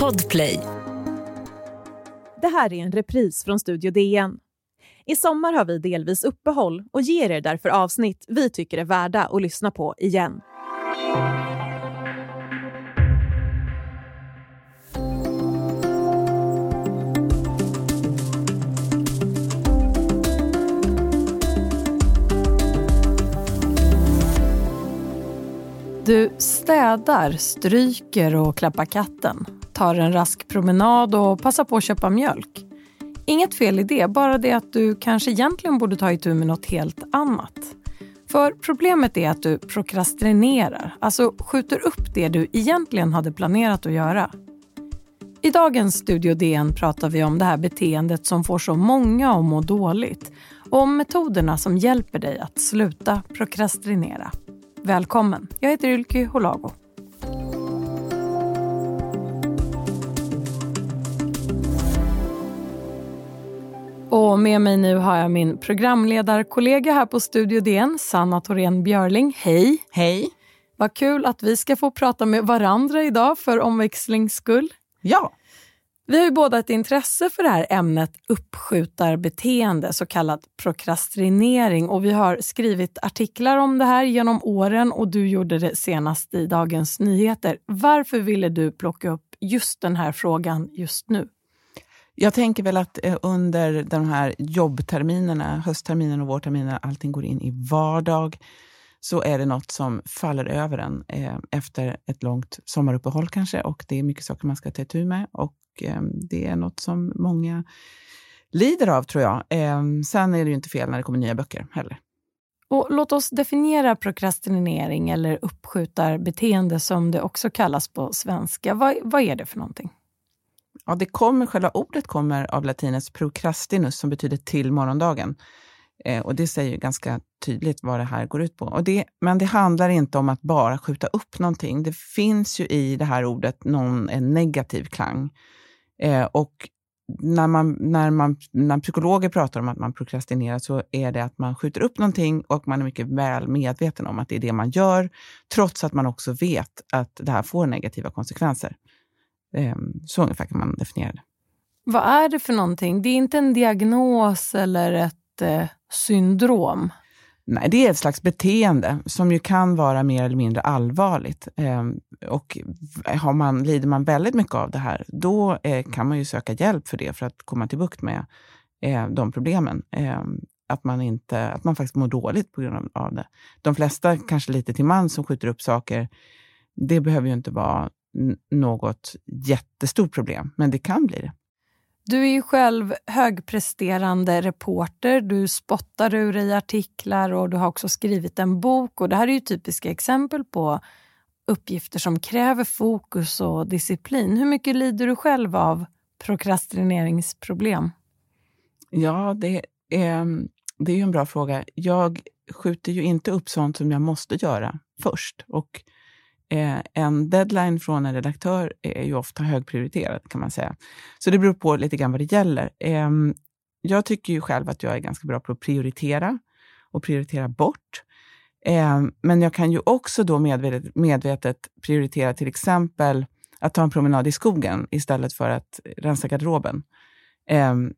Podplay. Det här är en repris från Studio DN. I sommar har vi delvis uppehåll och ger er därför avsnitt vi tycker är värda att lyssna på igen. Du städar, stryker och klappar katten. Tar en rask promenad och passar på att köpa mjölk. Inget fel i det, bara det att du kanske egentligen borde ta itu med något helt annat. För problemet är att du prokrastinerar, alltså skjuter upp det du egentligen hade planerat att göra. I dagens Studio DN pratar vi om det här beteendet som får så många att må dåligt och om metoderna som hjälper dig att sluta prokrastinera. Välkommen! Jag heter Ylke Holago. Och med mig nu har jag min programledarkollega här på Studio DN, Sanna Thorén Björling. Hej! Hej! Vad kul att vi ska få prata med varandra idag för omväxlings skull. Ja. Vi har ju båda ett intresse för det här ämnet uppskjutarbeteende, så kallad prokrastinering. Och vi har skrivit artiklar om det här genom åren och du gjorde det senast i Dagens Nyheter. Varför ville du plocka upp just den här frågan just nu? Jag tänker väl att eh, under de här jobbterminerna, höstterminen och vårterminen, allting går in i vardag, så är det något som faller över en eh, efter ett långt sommaruppehåll kanske och det är mycket saker man ska ta itu med och eh, det är något som många lider av tror jag. Eh, sen är det ju inte fel när det kommer nya böcker heller. Och låt oss definiera prokrastinering eller uppskjutarbeteende som det också kallas på svenska. Vad, vad är det för någonting? Ja, det kommer, själva ordet kommer av latinets procrastinus som betyder till morgondagen. Eh, och Det säger ganska tydligt vad det här går ut på. Och det, men det handlar inte om att bara skjuta upp någonting. Det finns ju i det här ordet någon, en negativ klang. Eh, och när, man, när, man, när psykologer pratar om att man prokrastinerar så är det att man skjuter upp någonting och man är mycket väl medveten om att det är det man gör, trots att man också vet att det här får negativa konsekvenser. Eh, så ungefär kan man definiera det. Vad är det för någonting? Det är inte en diagnos eller ett eh, syndrom? Nej, det är ett slags beteende som ju kan vara mer eller mindre allvarligt. Eh, och har man, lider man väldigt mycket av det här, då eh, kan man ju söka hjälp för det, för att komma till bukt med eh, de problemen. Ehm, att man, inte, att man faktiskt mår dåligt på grund av det. De flesta, kanske lite till man, som skjuter upp saker, det behöver ju inte vara något jättestort problem, men det kan bli det. Du är ju själv högpresterande reporter. Du spottar ur i artiklar och du har också skrivit en bok. Och Det här är ju typiska exempel på uppgifter som kräver fokus och disciplin. Hur mycket lider du själv av prokrastineringsproblem? Ja, det är, det är ju en bra fråga. Jag skjuter ju inte upp sånt som jag måste göra först. Och eh, en deadline från en redaktör är ju ofta högprioriterad kan man säga. Så det beror på lite grann vad det gäller. Eh, jag tycker ju själv att jag är ganska bra på att prioritera och prioritera bort. Eh, men jag kan ju också då medvetet, medvetet prioritera till exempel att ta en promenad i skogen istället för att rensa garderoben. Ehm,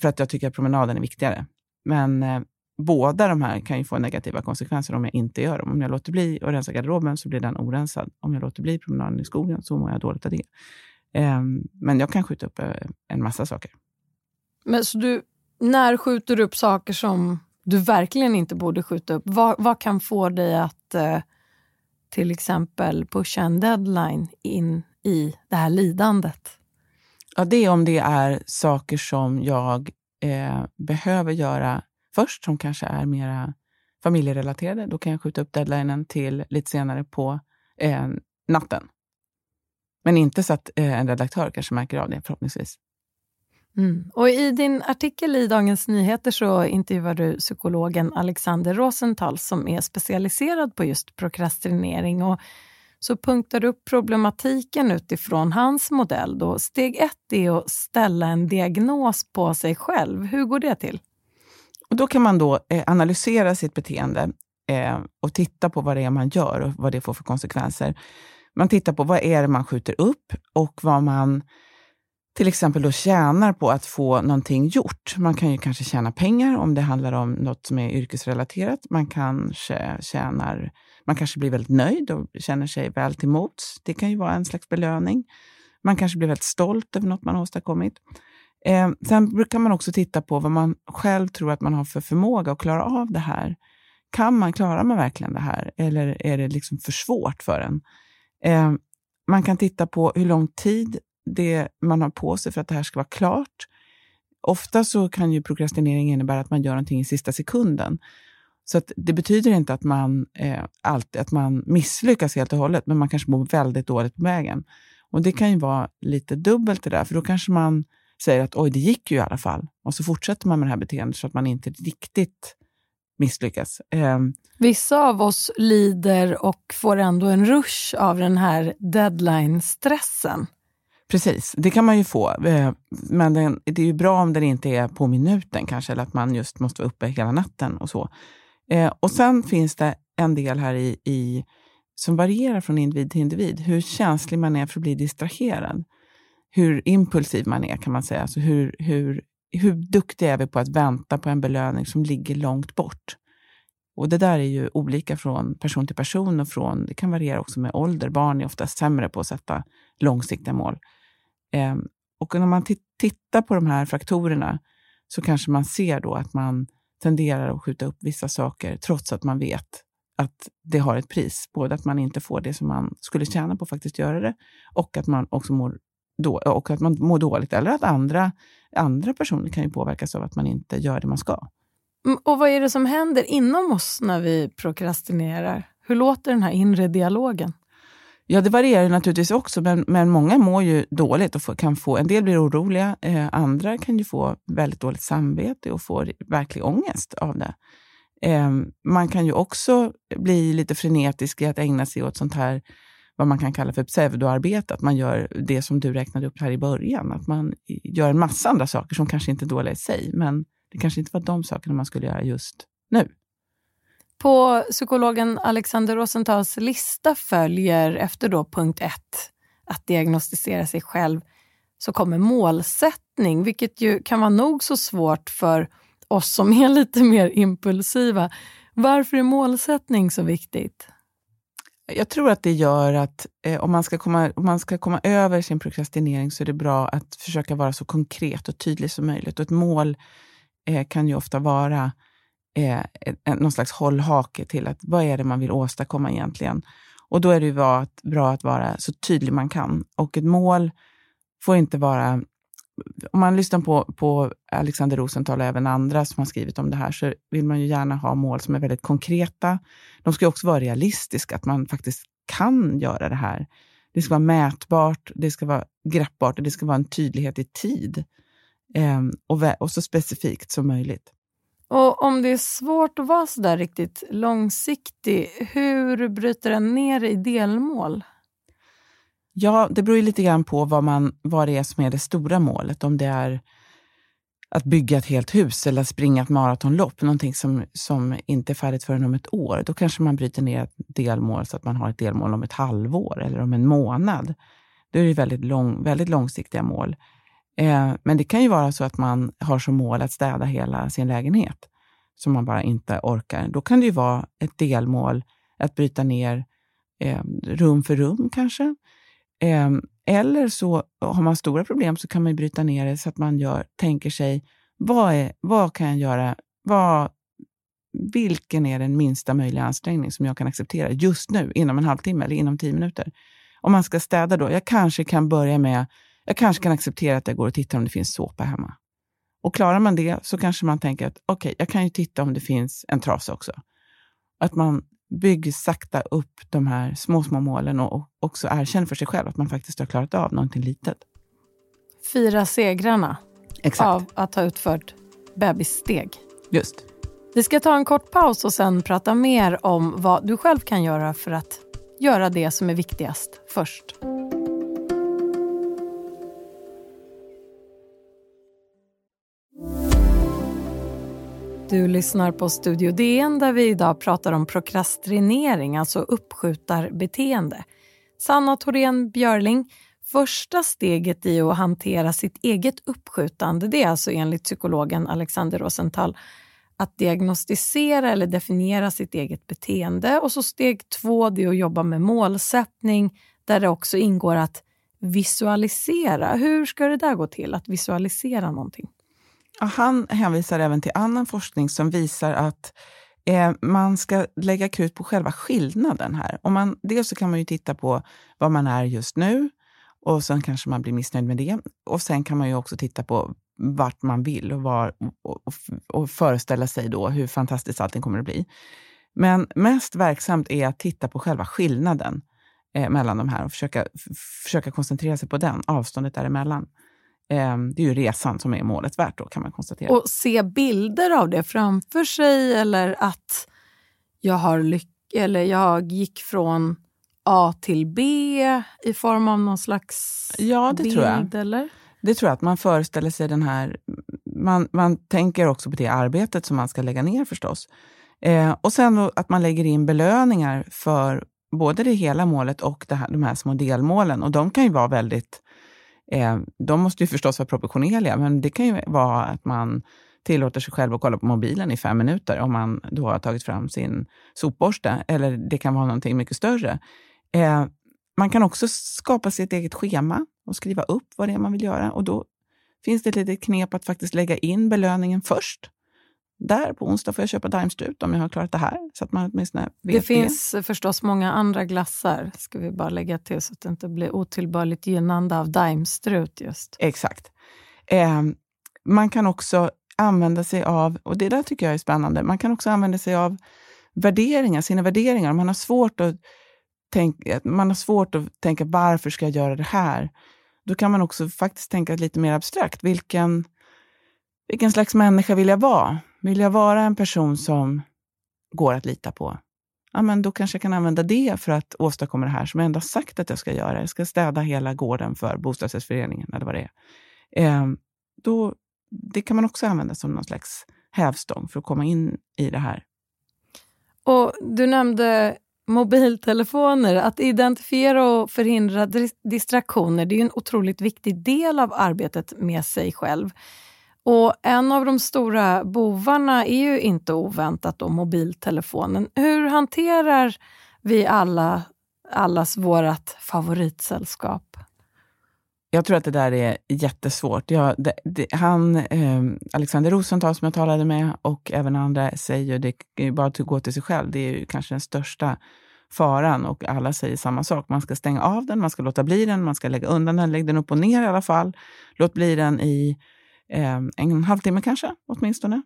för att jag tycker att promenaden är viktigare. Men eh, båda de här kan ju få negativa konsekvenser om jag inte gör dem. Om jag låter bli att rensa garderoben så blir den orensad. Om jag låter bli promenaden i skogen så mår jag dåligt av det. Um, men jag kan skjuta upp uh, en massa saker. Men så du, när skjuter du upp saker som du verkligen inte borde skjuta upp? Vad, vad kan få dig att uh, till exempel pusha en deadline in i det här lidandet? Ja, det är om det är saker som jag eh, behöver göra först, som kanske är mera familjerelaterade. Då kan jag skjuta upp deadlinen till lite senare på eh, natten. Men inte så att eh, en redaktör kanske märker av det, förhoppningsvis. Mm. Och I din artikel i Dagens Nyheter så intervjuar du psykologen Alexander Rosenthal som är specialiserad på just prokrastinering. Och så punktar du upp problematiken utifrån hans modell. Då. Steg ett är att ställa en diagnos på sig själv. Hur går det till? Och då kan man då eh, analysera sitt beteende eh, och titta på vad det är man gör och vad det får för konsekvenser. man tittar på vad är det man skjuter upp och vad man till exempel då tjänar på att få någonting gjort. Man kan ju kanske tjäna pengar om det handlar om något som är yrkesrelaterat. Man kanske tjänar, man kanske blir väldigt nöjd och känner sig väl till mots. Det kan ju vara en slags belöning. Man kanske blir väldigt stolt över något man har åstadkommit. Eh, sen brukar man också titta på vad man själv tror att man har för förmåga att klara av det här. Kan man, klara man verkligen det här? Eller är det liksom för svårt för en? Eh, man kan titta på hur lång tid det man har på sig för att det här ska vara klart. Ofta så kan ju prokrastinering innebära att man gör någonting i sista sekunden. Så det betyder inte att man, eh, alltid, att man misslyckas helt och hållet, men man kanske mår väldigt dåligt på vägen. Och Det kan ju vara lite dubbelt det där, för då kanske man säger att oj, det gick ju i alla fall. Och så fortsätter man med det här beteendet så att man inte riktigt misslyckas. Eh, Vissa av oss lider och får ändå en rush av den här deadline-stressen. Precis, det kan man ju få. Eh, men den, det är ju bra om den inte är på minuten kanske, eller att man just måste vara uppe hela natten och så. Eh, och sen finns det en del här i, i, som varierar från individ till individ. Hur känslig man är för att bli distraherad. Hur impulsiv man är kan man säga. Alltså hur, hur, hur duktiga är vi på att vänta på en belöning som ligger långt bort? Och Det där är ju olika från person till person och från, det kan variera också med ålder. Barn är ofta sämre på att sätta långsiktiga mål. Eh, och när man tittar på de här faktorerna så kanske man ser då att man tenderar att skjuta upp vissa saker trots att man vet att det har ett pris. Både att man inte får det som man skulle tjäna på att faktiskt göra det och att man också mår, då, och att man mår dåligt. Eller att andra, andra personer kan ju påverkas av att man inte gör det man ska. Mm, och vad är det som händer inom oss när vi prokrastinerar? Hur låter den här inre dialogen? Ja, det varierar naturligtvis också, men, men många mår ju dåligt och får, kan få, en del blir oroliga, eh, andra kan ju få väldigt dåligt samvete och få verklig ångest av det. Eh, man kan ju också bli lite frenetisk i att ägna sig åt sånt här, vad man kan kalla för pseudoarbete, att man gör det som du räknade upp här i början, att man gör en massa andra saker som kanske inte är dåliga i sig, men det kanske inte var de sakerna man skulle göra just nu. På psykologen Alexander Rosentals lista följer efter då punkt ett, att diagnostisera sig själv, så kommer målsättning, vilket ju kan vara nog så svårt för oss som är lite mer impulsiva. Varför är målsättning så viktigt? Jag tror att det gör att eh, om, man ska komma, om man ska komma över sin prokrastinering så är det bra att försöka vara så konkret och tydlig som möjligt. Och ett mål eh, kan ju ofta vara eh, någon slags hållhake till att vad är det man vill åstadkomma egentligen. Och då är det ju bra att, bra att vara så tydlig man kan. Och ett mål får inte vara... Om man lyssnar på, på Alexander Rosenthal och även andra som har skrivit om det här, så vill man ju gärna ha mål som är väldigt konkreta. De ska också vara realistiska, att man faktiskt kan göra det här. Det ska vara mätbart, det ska vara greppbart och det ska vara en tydlighet i tid. Eh, och, och så specifikt som möjligt. Och om det är svårt att vara så där riktigt långsiktig, hur bryter den ner i delmål? Ja, det beror ju lite grann på vad, man, vad det är som är det stora målet. Om det är att bygga ett helt hus eller att springa ett maratonlopp, någonting som, som inte är färdigt förrän om ett år, då kanske man bryter ner ett delmål så att man har ett delmål om ett halvår eller om en månad. Då är det väldigt, lång, väldigt långsiktiga mål. Eh, men det kan ju vara så att man har som mål att städa hela sin lägenhet, som man bara inte orkar. Då kan det ju vara ett delmål att bryta ner eh, rum för rum kanske. Ehm, eller så eh, har man stora problem så kan man bryta ner det så att man gör, tänker sig, vad, är, vad kan jag göra? Vad, vilken är den minsta möjliga ansträngning som jag kan acceptera just nu, inom en halvtimme eller inom tio minuter? Om man ska städa då, jag kanske kan börja med jag kanske kan acceptera att jag går och tittar om det finns såpa hemma. Och klarar man det så kanske man tänker att okej, okay, jag kan ju titta om det finns en trasa också. Att man bygger sakta upp de här små, små målen och också erkänner för sig själv att man faktiskt har klarat av någonting litet. Fira segrarna Exakt. av att ha utfört bebissteg. Just. Vi ska ta en kort paus och sen prata mer om vad du själv kan göra för att göra det som är viktigast först. Du lyssnar på Studio DN där vi idag pratar om prokrastinering, alltså uppskjutarbeteende. Sanna Thorén Björling, första steget i att hantera sitt eget uppskjutande, det är alltså enligt psykologen Alexander Rosenthal att diagnostisera eller definiera sitt eget beteende. Och så steg två, det är att jobba med målsättning, där det också ingår att visualisera. Hur ska det där gå till, att visualisera någonting? Han hänvisar även till annan forskning som visar att eh, man ska lägga krut på själva skillnaden här. Om man, dels så kan man ju titta på vad man är just nu och sen kanske man blir missnöjd med det. Och sen kan man ju också titta på vart man vill och, var, och, och, och föreställa sig då hur fantastiskt allting kommer att bli. Men mest verksamt är att titta på själva skillnaden eh, mellan de här och försöka, försöka koncentrera sig på den, avståndet däremellan. Eh, det är ju resan som är målet värt då, kan man konstatera. Och se bilder av det framför sig eller att jag har lyck eller jag gick från A till B i form av någon slags ja, det bild? Tror jag. Eller? Det tror jag, att man föreställer sig den här... Man, man tänker också på det arbetet som man ska lägga ner förstås. Eh, och sen att man lägger in belöningar för både det hela målet och det här, de här små delmålen. Och de kan ju vara väldigt... Eh, de måste ju förstås vara proportionerliga, men det kan ju vara att man tillåter sig själv att kolla på mobilen i fem minuter om man då har tagit fram sin sopborste. Eller det kan vara någonting mycket större. Eh, man kan också skapa sig ett eget schema och skriva upp vad det är man vill göra. Och då finns det ett litet knep att faktiskt lägga in belöningen först. Där på onsdag får jag köpa Daimstrut om jag har klarat det här. Så att man åtminstone vet det finns det. förstås många andra glassar, ska vi bara lägga till så att det inte blir otillbörligt gynnande av Daimstrut just. Exakt. Eh, man kan också använda sig av, och det där tycker jag är spännande, man kan också använda sig av värderingar, sina värderingar. Man har svårt att tänk, man har svårt att tänka varför ska jag göra det här? Då kan man också faktiskt tänka lite mer abstrakt. Vilken, vilken slags människa vill jag vara? Vill jag vara en person som går att lita på? Ja, men då kanske jag kan använda det för att åstadkomma det här som jag ändå sagt att jag ska göra. Jag ska städa hela gården för bostadsrättsföreningen eller vad det är. Eh, då, det kan man också använda som någon slags hävstång för att komma in i det här. Och Du nämnde mobiltelefoner. Att identifiera och förhindra distraktioner det är en otroligt viktig del av arbetet med sig själv. Och En av de stora bovarna är ju inte oväntat då mobiltelefonen. Hur hanterar vi alla allas vårt favoritsällskap? Jag tror att det där är jättesvårt. Jag, det, det, han, eh, Alexander Rosenthal som jag talade med och även andra säger, det är bara att gå till sig själv, det är ju kanske den största faran och alla säger samma sak. Man ska stänga av den, man ska låta bli den, man ska lägga undan den, lägg den upp och ner i alla fall. Låt bli den i Ehm, en halvtimme kanske, åtminstone.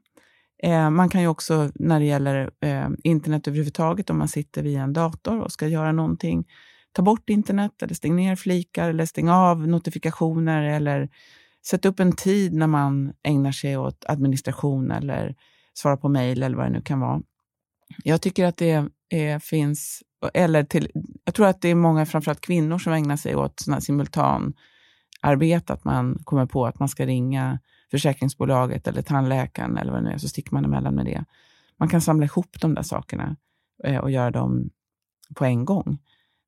Eh, man kan ju också när det gäller eh, internet överhuvudtaget, om man sitter vid en dator och ska göra någonting, ta bort internet eller stäng ner flikar eller stäng av notifikationer eller sätt upp en tid när man ägnar sig åt administration eller svara på mejl eller vad det nu kan vara. Jag tycker att det är, finns, eller till, jag tror att det är många, framförallt kvinnor, som ägnar sig åt såna arbete att man kommer på att man ska ringa försäkringsbolaget eller tandläkaren eller vad det nu är, så sticker man emellan med det. Man kan samla ihop de där sakerna eh, och göra dem på en gång.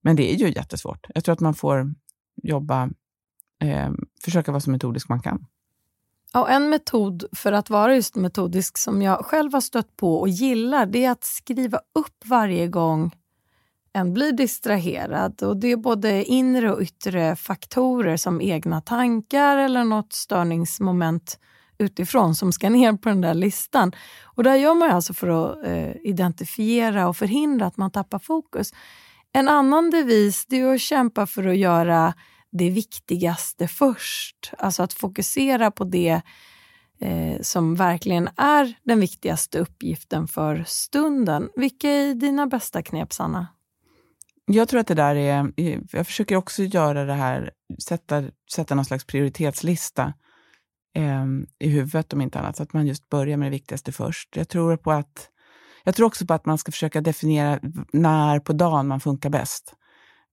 Men det är ju jättesvårt. Jag tror att man får jobba, eh, försöka vara så metodisk man kan. Och en metod för att vara just metodisk som jag själv har stött på och gillar, det är att skriva upp varje gång en blir distraherad. Och Det är både inre och yttre faktorer som egna tankar eller något störningsmoment utifrån som ska ner på den där listan. Och Det gör man alltså för att eh, identifiera och förhindra att man tappar fokus. En annan devis det är att kämpa för att göra det viktigaste först. Alltså att fokusera på det eh, som verkligen är den viktigaste uppgiften för stunden. Vilka är dina bästa knep, Sanna? Jag tror att det där är... Eh, jag försöker också göra det här, sätta, sätta någon slags prioritetslista eh, i huvudet om inte annat, så att man just börjar med det viktigaste först. Jag tror, på att, jag tror också på att man ska försöka definiera när på dagen man funkar bäst.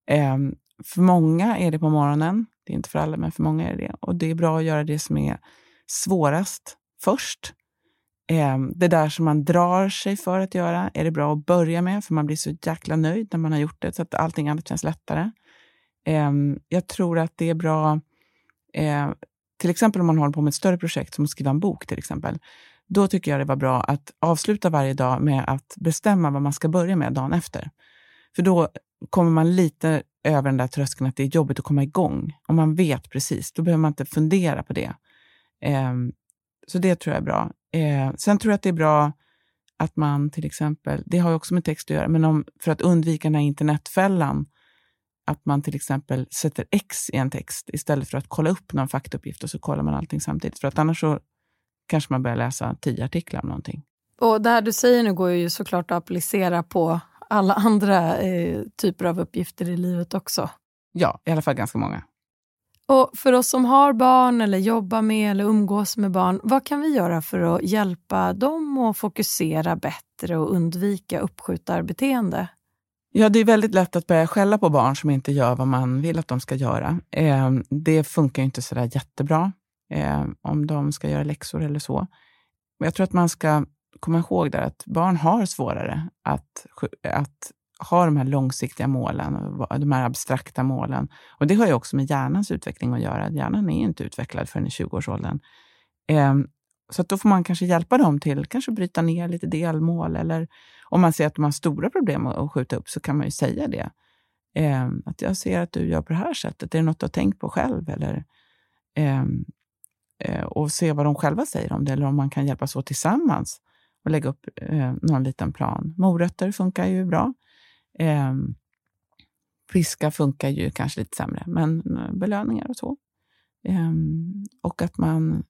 Eh, för många är det på morgonen. Det är inte för alla, men för många är det det. Och det är bra att göra det som är svårast först. Ehm, det där som man drar sig för att göra är det bra att börja med, för man blir så jäkla nöjd när man har gjort det, så att allting annat känns lättare. Ehm, jag tror att det är bra, eh, till exempel om man håller på med ett större projekt som att skriva en bok till exempel. Då tycker jag det var bra att avsluta varje dag med att bestämma vad man ska börja med dagen efter. För då kommer man lite över den där tröskeln att det är jobbigt att komma igång. Om man vet precis, då behöver man inte fundera på det. Ehm, så det tror jag är bra. Eh, sen tror jag att det är bra att man till exempel, det har ju också med text att göra, men om, för att undvika den här internetfällan, att man till exempel sätter X i en text istället för att kolla upp någon faktauppgift och så kollar man allting samtidigt. För att annars så kanske man börjar läsa tio artiklar om någonting. Och det här du säger nu går ju såklart att applicera på alla andra eh, typer av uppgifter i livet också. Ja, i alla fall ganska många. Och för oss som har barn eller jobbar med eller umgås med barn, vad kan vi göra för att hjälpa dem att fokusera bättre och undvika uppskjutarbeteende? Ja, det är väldigt lätt att börja skälla på barn som inte gör vad man vill att de ska göra. Eh, det funkar inte så där jättebra eh, om de ska göra läxor eller så. Men jag tror att man ska komma ihåg där att barn har svårare att, att ha de här långsiktiga målen, de här abstrakta målen. Och det har ju också med hjärnans utveckling att göra. Hjärnan är inte utvecklad förrän i 20-årsåldern. Ehm, så då får man kanske hjälpa dem till kanske bryta ner lite delmål. Eller om man ser att de har stora problem att skjuta upp så kan man ju säga det. Ehm, att jag ser att du gör på det här sättet. Är det något du har tänkt på själv? Eller, ehm, eh, och se vad de själva säger om det. Eller om man kan hjälpas åt tillsammans och lägga upp eh, någon liten plan. Morötter funkar ju bra. Eh, friska funkar ju kanske lite sämre, men eh, belöningar och så. Eh, och att man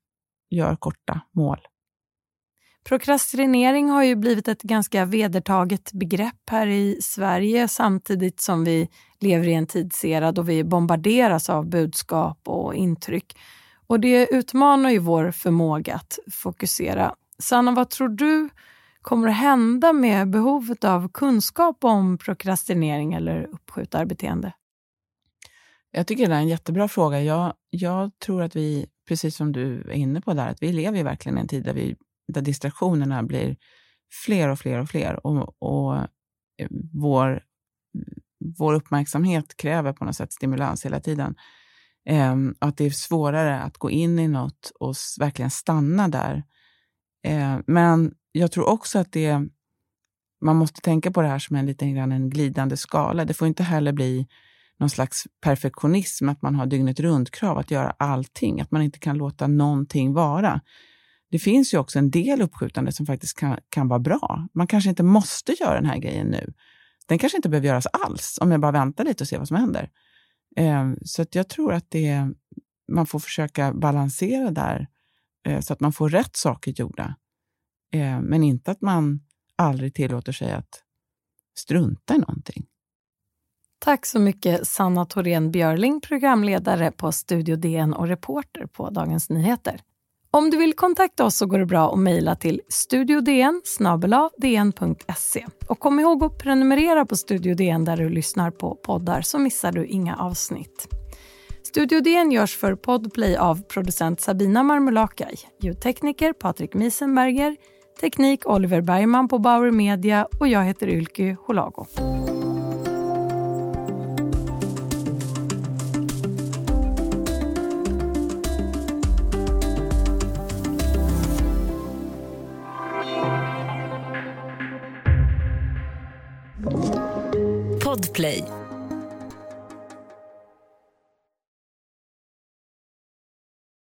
gör korta mål. Prokrastinering har ju blivit ett ganska vedertaget begrepp här i Sverige samtidigt som vi lever i en tidsera då vi bombarderas av budskap och intryck. Och det utmanar ju vår förmåga att fokusera. Sanna, vad tror du kommer att hända med behovet av kunskap om prokrastinering eller uppskjutarbeteende? Jag tycker det är en jättebra fråga. Jag, jag tror att vi, precis som du är inne på där, att vi lever verkligen i en tid där, vi, där distraktionerna blir fler och fler och fler. Och, och eh, vår, vår uppmärksamhet kräver på något sätt stimulans hela tiden. Um, att det är svårare att gå in i något och verkligen stanna där. Uh, men jag tror också att det, man måste tänka på det här som en liten grann en glidande skala. Det får inte heller bli någon slags perfektionism, att man har dygnet runt-krav att göra allting, att man inte kan låta någonting vara. Det finns ju också en del uppskjutande som faktiskt kan, kan vara bra. Man kanske inte måste göra den här grejen nu. Den kanske inte behöver göras alls, om jag bara väntar lite och ser vad som händer. Eh, så att jag tror att det, man får försöka balansera där, eh, så att man får rätt saker gjorda. Eh, men inte att man aldrig tillåter sig att strunta i någonting. Tack så mycket Sanna Thorén Björling, programledare på Studio DN och reporter på Dagens Nyheter. Om du vill kontakta oss så går det bra att mejla till studiodn dn.se. Och kom ihåg att prenumerera på Studio DN där du lyssnar på poddar så missar du inga avsnitt. Studio DN görs för Podplay av producent Sabina Marmulakai, ljudtekniker Patrik Miesenberger, teknik Oliver Bergman på Bauer Media och jag heter Ylke Holago.